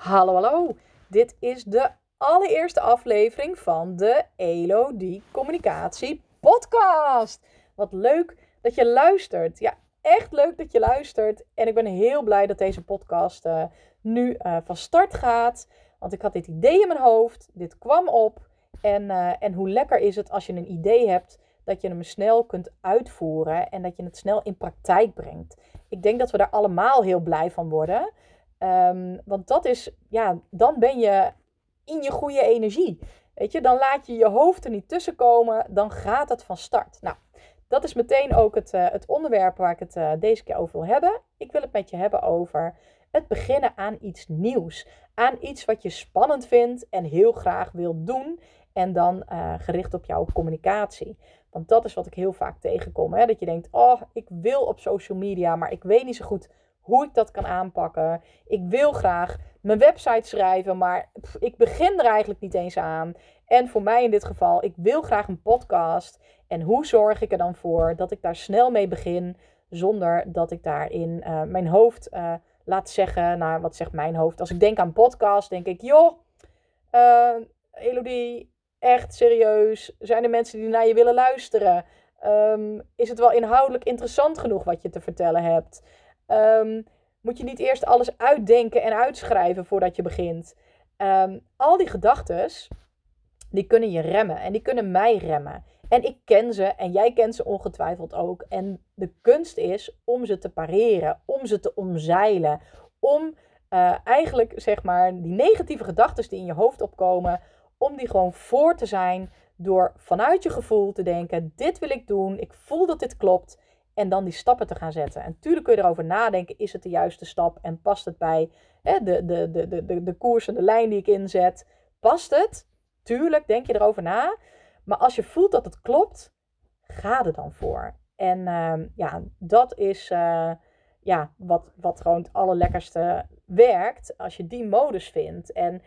Hallo, hallo. Dit is de allereerste aflevering van de Elodie Communicatie Podcast. Wat leuk dat je luistert. Ja, echt leuk dat je luistert. En ik ben heel blij dat deze podcast uh, nu uh, van start gaat. Want ik had dit idee in mijn hoofd. Dit kwam op. En, uh, en hoe lekker is het als je een idee hebt dat je hem snel kunt uitvoeren en dat je het snel in praktijk brengt. Ik denk dat we daar allemaal heel blij van worden. Um, want dat is, ja, dan ben je in je goede energie. Weet je, dan laat je je hoofd er niet tussen komen, dan gaat het van start. Nou, dat is meteen ook het, uh, het onderwerp waar ik het uh, deze keer over wil hebben. Ik wil het met je hebben over het beginnen aan iets nieuws. Aan iets wat je spannend vindt en heel graag wil doen. En dan uh, gericht op jouw communicatie. Want dat is wat ik heel vaak tegenkom. Hè? Dat je denkt, oh, ik wil op social media, maar ik weet niet zo goed hoe ik dat kan aanpakken. Ik wil graag mijn website schrijven, maar ik begin er eigenlijk niet eens aan. En voor mij in dit geval, ik wil graag een podcast. En hoe zorg ik er dan voor dat ik daar snel mee begin, zonder dat ik daarin uh, mijn hoofd uh, laat zeggen. Nou, wat zegt mijn hoofd? Als ik denk aan podcast, denk ik, joh, uh, Elodie, echt serieus. Zijn er mensen die naar je willen luisteren? Um, is het wel inhoudelijk interessant genoeg wat je te vertellen hebt? Um, moet je niet eerst alles uitdenken en uitschrijven voordat je begint? Um, al die gedachten, die kunnen je remmen en die kunnen mij remmen. En ik ken ze en jij kent ze ongetwijfeld ook. En de kunst is om ze te pareren, om ze te omzeilen, om uh, eigenlijk zeg maar die negatieve gedachten die in je hoofd opkomen, om die gewoon voor te zijn door vanuit je gevoel te denken: dit wil ik doen, ik voel dat dit klopt. En dan die stappen te gaan zetten. En natuurlijk kun je erover nadenken: is het de juiste stap en past het bij hè, de, de, de, de, de, de koers en de lijn die ik inzet? Past het? Tuurlijk, denk je erover na. Maar als je voelt dat het klopt, ga er dan voor. En uh, ja, dat is uh, ja, wat, wat gewoon het allerlekkerste werkt. Als je die modus vindt. En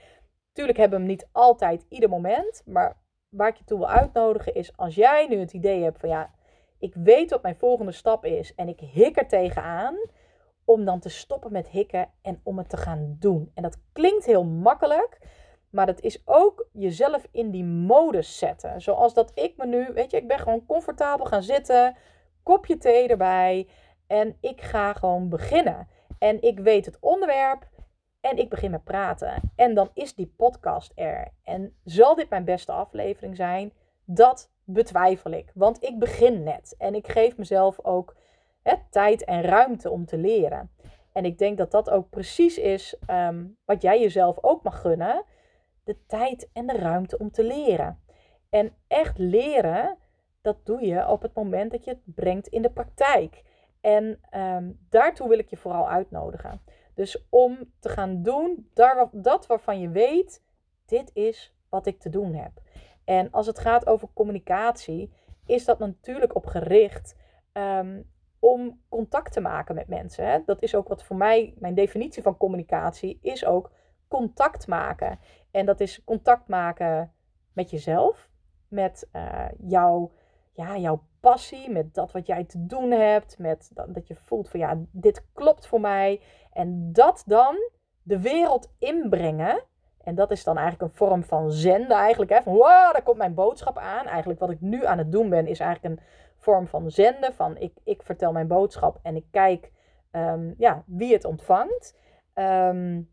natuurlijk hebben we hem niet altijd ieder moment. Maar waar ik je toe wil uitnodigen is als jij nu het idee hebt van ja ik weet wat mijn volgende stap is en ik hik er tegenaan om dan te stoppen met hikken en om het te gaan doen. En dat klinkt heel makkelijk, maar dat is ook jezelf in die modus zetten. Zoals dat ik me nu, weet je, ik ben gewoon comfortabel gaan zitten, kopje thee erbij en ik ga gewoon beginnen. En ik weet het onderwerp en ik begin met praten. En dan is die podcast er. En zal dit mijn beste aflevering zijn? Dat betwijfel ik. Want ik begin net en ik geef mezelf ook hè, tijd en ruimte om te leren. En ik denk dat dat ook precies is um, wat jij jezelf ook mag gunnen: de tijd en de ruimte om te leren. En echt leren, dat doe je op het moment dat je het brengt in de praktijk. En um, daartoe wil ik je vooral uitnodigen. Dus om te gaan doen dat waarvan je weet, dit is wat ik te doen heb. En als het gaat over communicatie, is dat natuurlijk op gericht um, om contact te maken met mensen. Hè? Dat is ook wat voor mij, mijn definitie van communicatie, is ook contact maken. En dat is contact maken met jezelf, met uh, jouw, ja, jouw passie, met dat wat jij te doen hebt, met dat, dat je voelt van ja, dit klopt voor mij. En dat dan de wereld inbrengen en dat is dan eigenlijk een vorm van zenden eigenlijk. Hè? Van wow, daar komt mijn boodschap aan. Eigenlijk wat ik nu aan het doen ben is eigenlijk een vorm van zenden. Van ik, ik vertel mijn boodschap en ik kijk um, ja, wie het ontvangt. Um,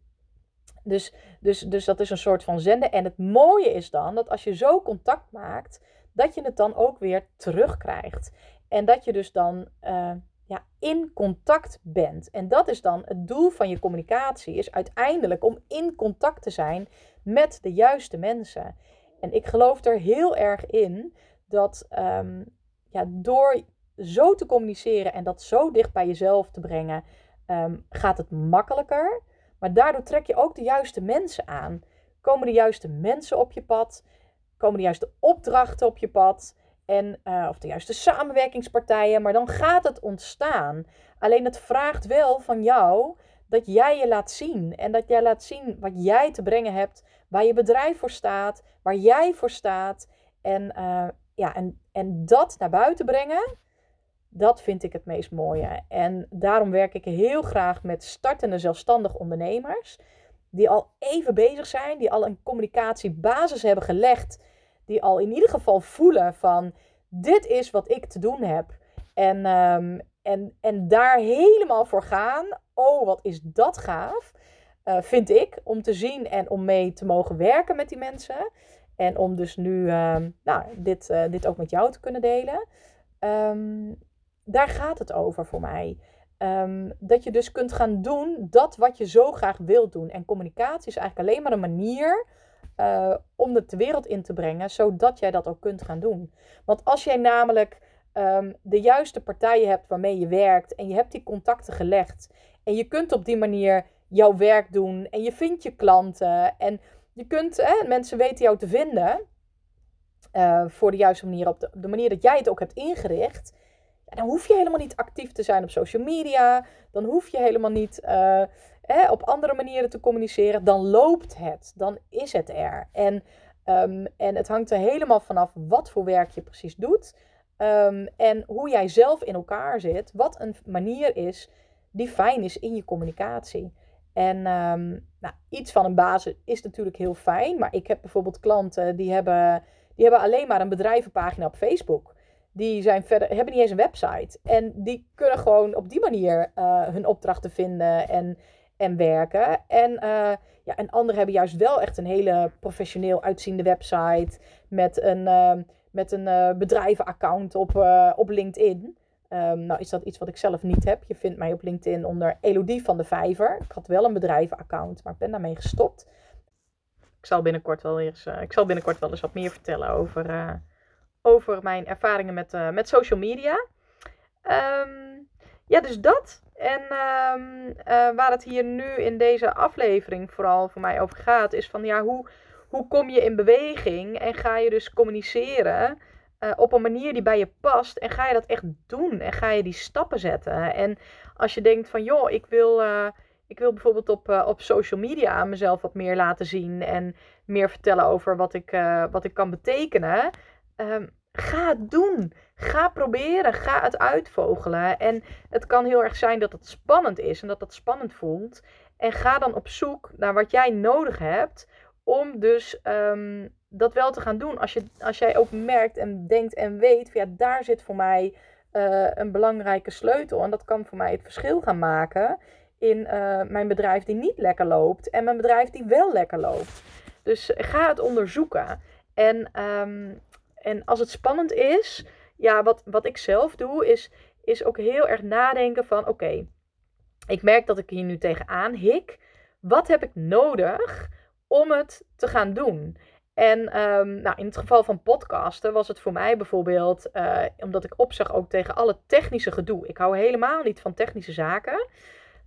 dus, dus, dus dat is een soort van zenden. En het mooie is dan dat als je zo contact maakt, dat je het dan ook weer terugkrijgt. En dat je dus dan uh, ja, in contact bent. En dat is dan het doel van je communicatie, is uiteindelijk om in contact te zijn met de juiste mensen. En ik geloof er heel erg in dat um, ja, door zo te communiceren en dat zo dicht bij jezelf te brengen, um, gaat het makkelijker. Maar daardoor trek je ook de juiste mensen aan. Komen de juiste mensen op je pad? Komen de juiste opdrachten op je pad? En, uh, of de juiste samenwerkingspartijen, maar dan gaat het ontstaan. Alleen het vraagt wel van jou dat jij je laat zien. En dat jij laat zien wat jij te brengen hebt, waar je bedrijf voor staat, waar jij voor staat. En, uh, ja, en, en dat naar buiten brengen, dat vind ik het meest mooie. En daarom werk ik heel graag met startende zelfstandig ondernemers. die al even bezig zijn, die al een communicatiebasis hebben gelegd, die al in ieder geval voelen van dit is wat ik te doen heb. En, ehm, en, en daar helemaal voor gaan. Oh, wat is dat gaaf. Uh, vind ik, om te zien en om mee te mogen werken met die mensen. En om dus nu ehm, nou, dit, uh, dit ook met jou te kunnen delen. Um, daar gaat het over voor mij. Dat je dus kunt gaan doen dat wat je zo graag wilt doen. En communicatie is eigenlijk alleen maar een manier uh, om het de wereld in te brengen, zodat jij dat ook kunt gaan doen. Want als jij namelijk um, de juiste partijen hebt waarmee je werkt en je hebt die contacten gelegd en je kunt op die manier jouw werk doen en je vindt je klanten en je kunt, mensen weten jou te vinden uh, voor de juiste manier, op de, manier dat jij het ook hebt ingericht dan hoef je helemaal niet actief te zijn op social media. Dan hoef je helemaal niet uh, op andere manieren te communiceren. Dan loopt het. Dan is het er. En, um, en het hangt er helemaal vanaf wat voor werk je precies doet. Um, en hoe jij zelf in elkaar zit. Wat een manier is die fijn is in je communicatie. En um, nou, iets van een basis is natuurlijk heel fijn. Maar ik heb bijvoorbeeld klanten die hebben, die hebben alleen maar een bedrijvenpagina op Facebook die zijn verder, hebben niet eens een website. En die kunnen gewoon op die manier uh, hun opdrachten vinden en, en werken. En, uh, ja, en anderen hebben juist wel echt een hele professioneel uitziende website met een, uh, met een bedrijvenaccount op, op LinkedIn. Um, nou is dat iets wat ik zelf niet heb. Je vindt mij op LinkedIn onder Elodie van de Vijver. Ik had wel een bedrijvenaccount, maar ik ben daarmee gestopt. Ik zal binnenkort wel eens, ik zal binnenkort wel eens wat meer vertellen over over mijn ervaringen met, met social media. Um, ja, dus dat. En um, uh, waar het hier nu in deze aflevering vooral voor mij over gaat, is van ja, hoe, hoe kom je in beweging en ga je dus communiceren uh, op een manier die bij je past en ga je dat echt doen en ga je die stappen zetten. En als je denkt van joh, ik wil, ik wil bijvoorbeeld op, op social media mezelf wat meer laten zien en meer vertellen over wat ik, wat ik kan betekenen. Um, ga het doen. Ga proberen. Ga het uitvogelen. En het kan heel erg zijn dat het spannend is en dat het spannend voelt. En ga dan op zoek naar wat jij nodig hebt om dus um, dat wel te gaan doen. Als, je, als jij ook merkt en denkt en weet, ja, daar zit voor mij uh, een belangrijke sleutel. En dat kan voor mij het verschil gaan maken in uh, mijn bedrijf die niet lekker loopt en mijn bedrijf die wel lekker loopt. Dus ga het onderzoeken. En um, en als het spannend is, ja, wat, wat ik zelf doe, is, is ook heel erg nadenken van oké, ik merk dat ik hier nu tegenaan hik. Wat heb ik nodig om het te gaan doen? En um, nou, in het geval van podcasten was het voor mij bijvoorbeeld, uh, omdat ik opzag ook tegen alle technische gedoe. Ik hou helemaal niet van technische zaken.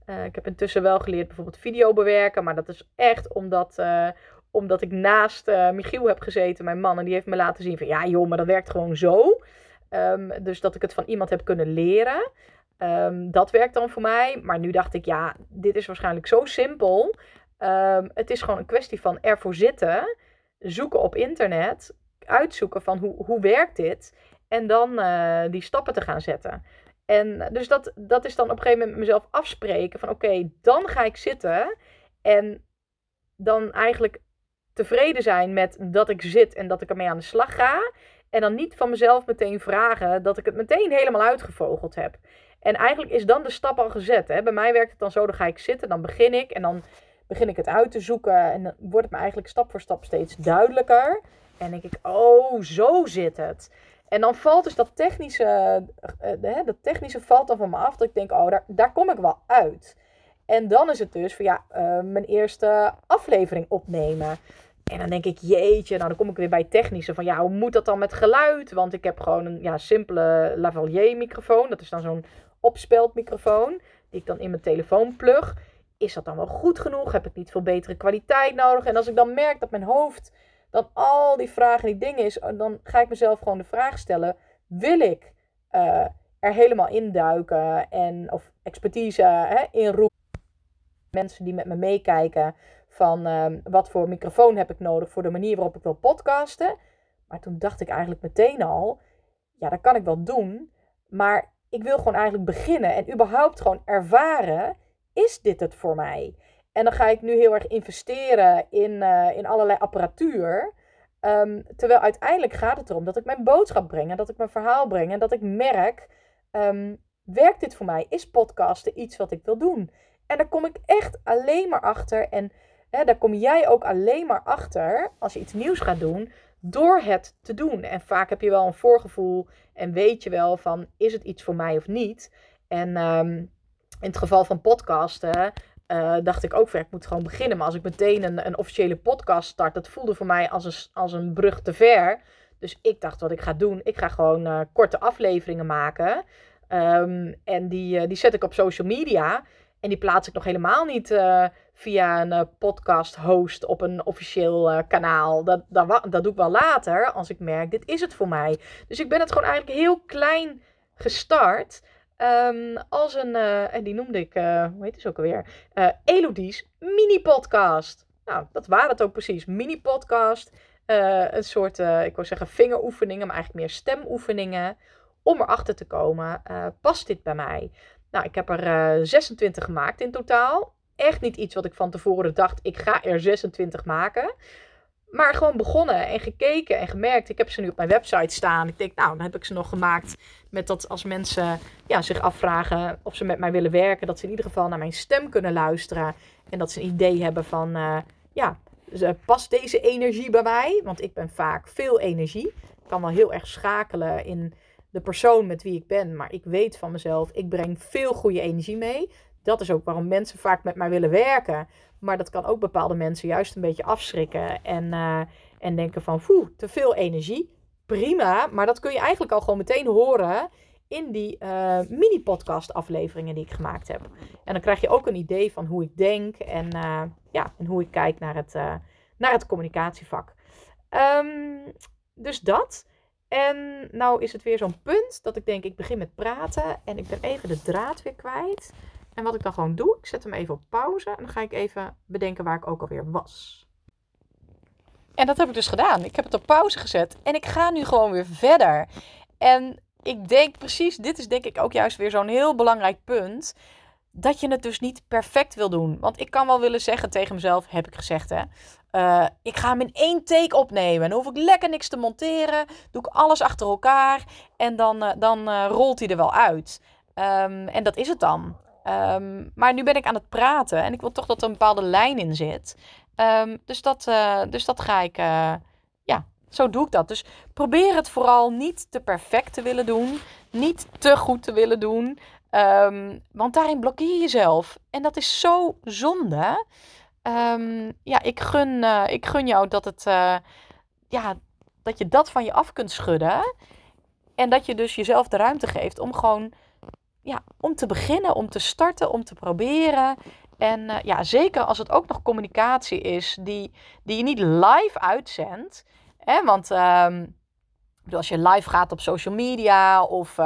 Uh, ik heb intussen wel geleerd bijvoorbeeld video bewerken, maar dat is echt omdat, uh, omdat ik naast Michiel heb gezeten, mijn man. En die heeft me laten zien van ja joh, maar dat werkt gewoon zo. Um, dus dat ik het van iemand heb kunnen leren. Um, dat werkt dan voor mij. Maar nu dacht ik ja, dit is waarschijnlijk zo simpel. Um, het is gewoon een kwestie van ervoor zitten. Zoeken op internet. Uitzoeken van hoe, hoe werkt dit. En dan uh, die stappen te gaan zetten. En dus dat, dat is dan op een gegeven moment mezelf afspreken van oké, dan ga ik zitten. En dan eigenlijk tevreden zijn met dat ik zit en dat ik ermee aan de slag ga. En dan niet van mezelf meteen vragen dat ik het meteen helemaal uitgevogeld heb. En eigenlijk is dan de stap al gezet. Hè? Bij mij werkt het dan zo, dan ga ik zitten, dan begin ik en dan begin ik het uit te zoeken. En dan wordt het me eigenlijk stap voor stap steeds duidelijker. En denk ik, oh, zo zit het. En dan valt dus dat technische, uh, dat technische valt dan van me af. Dat ik denk, oh, daar, daar kom ik wel uit. En dan is het dus van ja, uh, mijn eerste aflevering opnemen. En dan denk ik, jeetje, nou dan kom ik weer bij technische. Van ja, hoe moet dat dan met geluid? Want ik heb gewoon een ja, simpele lavalier microfoon. Dat is dan zo'n opspeldmicrofoon. Die ik dan in mijn telefoon plug. Is dat dan wel goed genoeg? Heb ik niet veel betere kwaliteit nodig? En als ik dan merk dat mijn hoofd dan al die vragen die dingen is. Dan ga ik mezelf gewoon de vraag stellen. Wil ik uh, er helemaal induiken? En, of expertise hè, inroepen? Mensen die met me meekijken van um, wat voor microfoon heb ik nodig voor de manier waarop ik wil podcasten. Maar toen dacht ik eigenlijk meteen al, ja, dat kan ik wel doen. Maar ik wil gewoon eigenlijk beginnen en überhaupt gewoon ervaren, is dit het voor mij? En dan ga ik nu heel erg investeren in, eh, in allerlei apparatuur. Ehm, terwijl uiteindelijk gaat het erom dat ik mijn boodschap breng en dat ik mijn verhaal breng en dat ik merk, um, werkt dit voor mij? Is podcasten iets wat ik wil doen? En daar kom ik echt alleen maar achter en hè, daar kom jij ook alleen maar achter als je iets nieuws gaat doen door het te doen. En vaak heb je wel een voorgevoel en weet je wel van is het iets voor mij of niet. En um, in het geval van podcasten uh, dacht ik ook van ik moet gewoon beginnen. Maar als ik meteen een, een officiële podcast start, dat voelde voor mij als een, als een brug te ver. Dus ik dacht wat ik ga doen, ik ga gewoon uh, korte afleveringen maken. Um, en die, uh, die zet ik op social media. En die plaats ik nog helemaal niet uh, via een uh, podcast host op een officieel uh, kanaal. Dat, dat, dat doe ik wel later als ik merk, dit is het voor mij. Dus ik ben het gewoon eigenlijk heel klein gestart. Um, als een, en die noemde ik, hoe heet het ook alweer? Elodie's mini-podcast. Nou, dat waren het ook precies. Mini-podcast. een soort, ik wil zeggen vingeroefeningen, maar eigenlijk meer stemoefeningen. Om erachter te komen, past dit bij mij? Nou, ik heb er uh, eh, 26 gemaakt in totaal. Echt niet iets wat ik van tevoren dacht, ik ga er 26 maken. Maar gewoon begonnen en gekeken en gemerkt. Ik heb ze nu op mijn website staan. Ik denk, nou, dan heb ik ze nog gemaakt met dat als mensen ja, zich afvragen of ze met mij willen werken, dat ze in ieder geval naar mijn stem kunnen luisteren. En dat ze een idee hebben van, uh, ja, past deze energie bij mij? Want ik ben vaak veel energie. Ik kan wel heel erg schakelen in de persoon met wie ik ben. Maar ik weet van mezelf, ik breng veel goede energie mee. Dat is ook waarom mensen vaak met mij willen werken. Maar dat kan ook bepaalde mensen juist een beetje afschrikken. En, uh, en denken van, te veel energie. Prima, maar dat kun je eigenlijk al gewoon meteen horen in die uh, mini-podcast afleveringen die ik gemaakt heb. En dan krijg je ook een idee van hoe ik denk en, uh, ja, en hoe ik kijk naar het, naar het communicatievak. Um, dus dat. En nou is het weer zo'n punt dat ik denk, ik begin met praten en ik ben even de draad weer kwijt. En wat ik dan gewoon doe, ik zet hem even op pauze en dan ga ik even bedenken waar ik ook alweer was. En dat heb ik dus gedaan. Ik heb het op pauze gezet en ik ga nu gewoon weer verder. En ik denk precies, dit is denk ik ook juist weer zo'n heel belangrijk punt dat je het dus niet perfect wil doen. Want ik kan wel willen zeggen tegen mezelf, heb ik gezegd hè. Uh, ik ga hem in één take opnemen. Dan hoef ik lekker niks te monteren. Doe ik alles achter elkaar. En dan, uh, dan uh, rolt hij er wel uit. Um, en dat is het dan. Um, maar nu ben ik aan het praten. En ik wil toch dat er een bepaalde lijn in zit. Um, dus, dat, dus dat ga ik... ja, zo doe ik dat. Dus probeer het vooral niet te perfect te willen doen. Niet te goed te willen doen. Um, want daarin blokkeer je jezelf. En dat is zo zonde. Um, ja, ik gun, uh, ik gun jou dat, het, uh, ja, dat je dat van je af kunt schudden. En dat je dus jezelf de ruimte geeft om gewoon ja, om te beginnen, om te starten, om te proberen. En uh, ja, zeker als het ook nog communicatie is die, die je niet live uitzendt. Hè? Want um, als je live gaat op social media of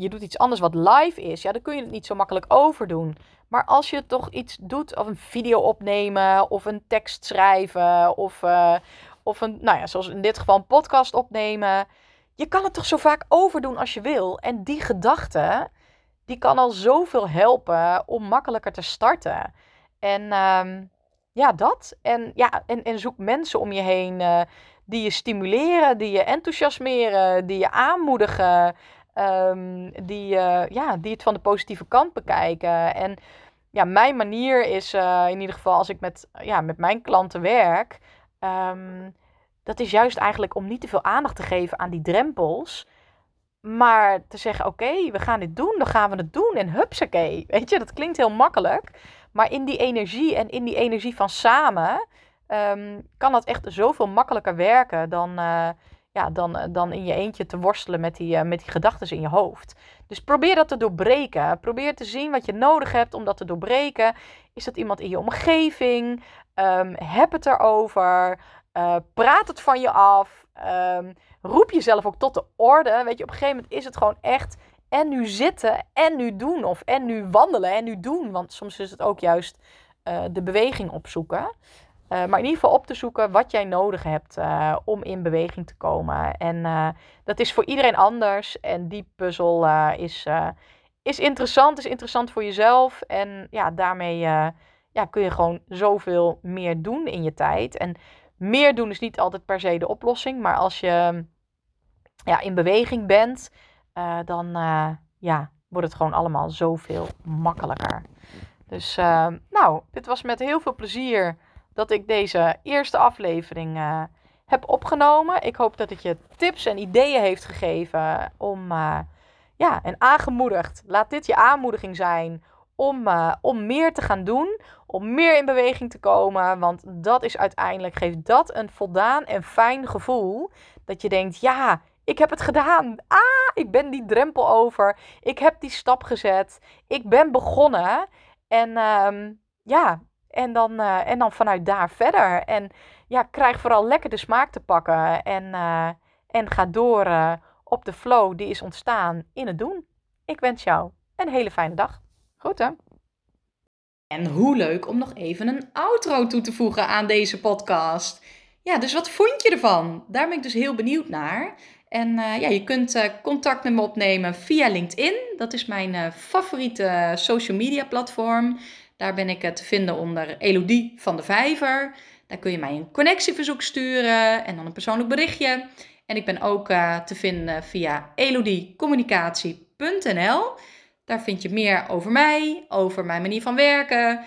je doet iets anders wat live is, ja, dan kun je het niet zo makkelijk overdoen. Maar als je toch iets doet, of een video opnemen, of een tekst schrijven, of, uh, of een, nou ja, zoals in dit geval een podcast opnemen. Je kan het toch zo vaak overdoen als je wil. En die gedachte, die kan al zoveel helpen om makkelijker te starten. En um, ja, dat. En, ja, en, zoek mensen om je heen uh, die je stimuleren, die je enthousiasmeren, die je aanmoedigen. Um, die, uh, ja, die het van de positieve kant bekijken. En ja, mijn manier is uh, in ieder geval als ik met, ja, met mijn klanten werk. Um, dat is juist eigenlijk om niet te veel aandacht te geven aan die drempels. Maar te zeggen, oké, we gaan dit doen, dan gaan we het doen. En hupsakee, weet je, dat klinkt heel makkelijk. Maar in die energie en in die energie van samen... Um, kan dat echt zoveel makkelijker werken dan... Uh, ja, dan, eh, dan in je eentje te worstelen met die, uh, die gedachten in je hoofd. Dus probeer dat te doorbreken. Probeer te zien wat je nodig hebt om dat te doorbreken. Is dat iemand in je omgeving? Um, heb het erover. Uh, praat het van je af. Um, roep jezelf ook tot de orde. Weet je, op een gegeven moment is het gewoon echt en nu zitten en nu doen. Of en nu wandelen en nu doen. Want soms is het ook juist de beweging opzoeken. Uh, maar in ieder geval op te zoeken wat jij nodig hebt uh, om in beweging te komen. En uh, dat is voor iedereen anders. En die puzzel is, is interessant, is interessant voor jezelf. En ja, daarmee ja, kun je gewoon zoveel meer doen in je tijd. En meer doen is niet altijd per se de oplossing. Maar als je ja, in beweging bent, dan ja, wordt het gewoon allemaal zoveel makkelijker. Dus nou, dit was met heel veel plezier dat ik deze eerste aflevering heb opgenomen. Ik hoop dat het je tips en ideeën heeft gegeven om, ja, en aangemoedigd. Laat dit je aanmoediging zijn om, om meer te gaan doen, om meer in beweging te komen. Want dat is uiteindelijk, geeft dat een voldaan en fijn gevoel. Dat je denkt, ja, ik heb het gedaan. Ah, ik ben die drempel over. Ik heb die stap gezet. Ik ben begonnen. En ehm, ja, en dan, uh, en dan vanuit daar verder. En ja, krijg vooral lekker de smaak te pakken. En, uh, en ga door uh, op de flow die is ontstaan in het doen. Ik wens jou een hele fijne dag. Hè? En hoe leuk om nog even een outro toe te voegen aan deze podcast. Ja, dus wat vond je ervan? Daar ben ik dus heel benieuwd naar. En ja, je kunt contact met me opnemen via LinkedIn. Dat is mijn favoriete social media platform. Daar ben ik te vinden onder Elodie van de Vijver. Daar kun je mij een connectieverzoek sturen en dan een persoonlijk berichtje. En ik ben ook te vinden via elodiecommunicatie.nl. Daar vind je meer over mij, over mijn manier van werken. Uh,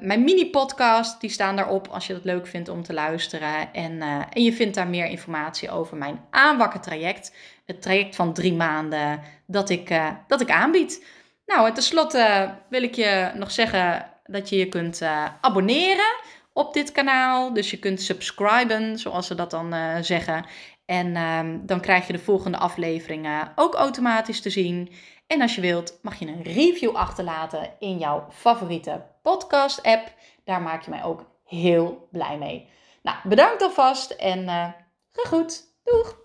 mijn mini-podcast, die staan daarop als je dat leuk vindt om te luisteren. En, uh, en je vindt daar meer informatie over mijn aanwakken traject. Het traject van drie maanden dat ik, dat ik aanbied. Nou, en tenslotte wil ik je nog zeggen dat je je kunt abonneren op dit kanaal. Dus je kunt subscriben, zoals ze dat dan zeggen. En ehm, dan krijg je de volgende afleveringen ook automatisch te zien. En als je wilt, mag je een review achterlaten in jouw favoriete podcast-app. Daar maak je mij ook heel blij mee. Nou, bedankt alvast en uh, goed. Doeg!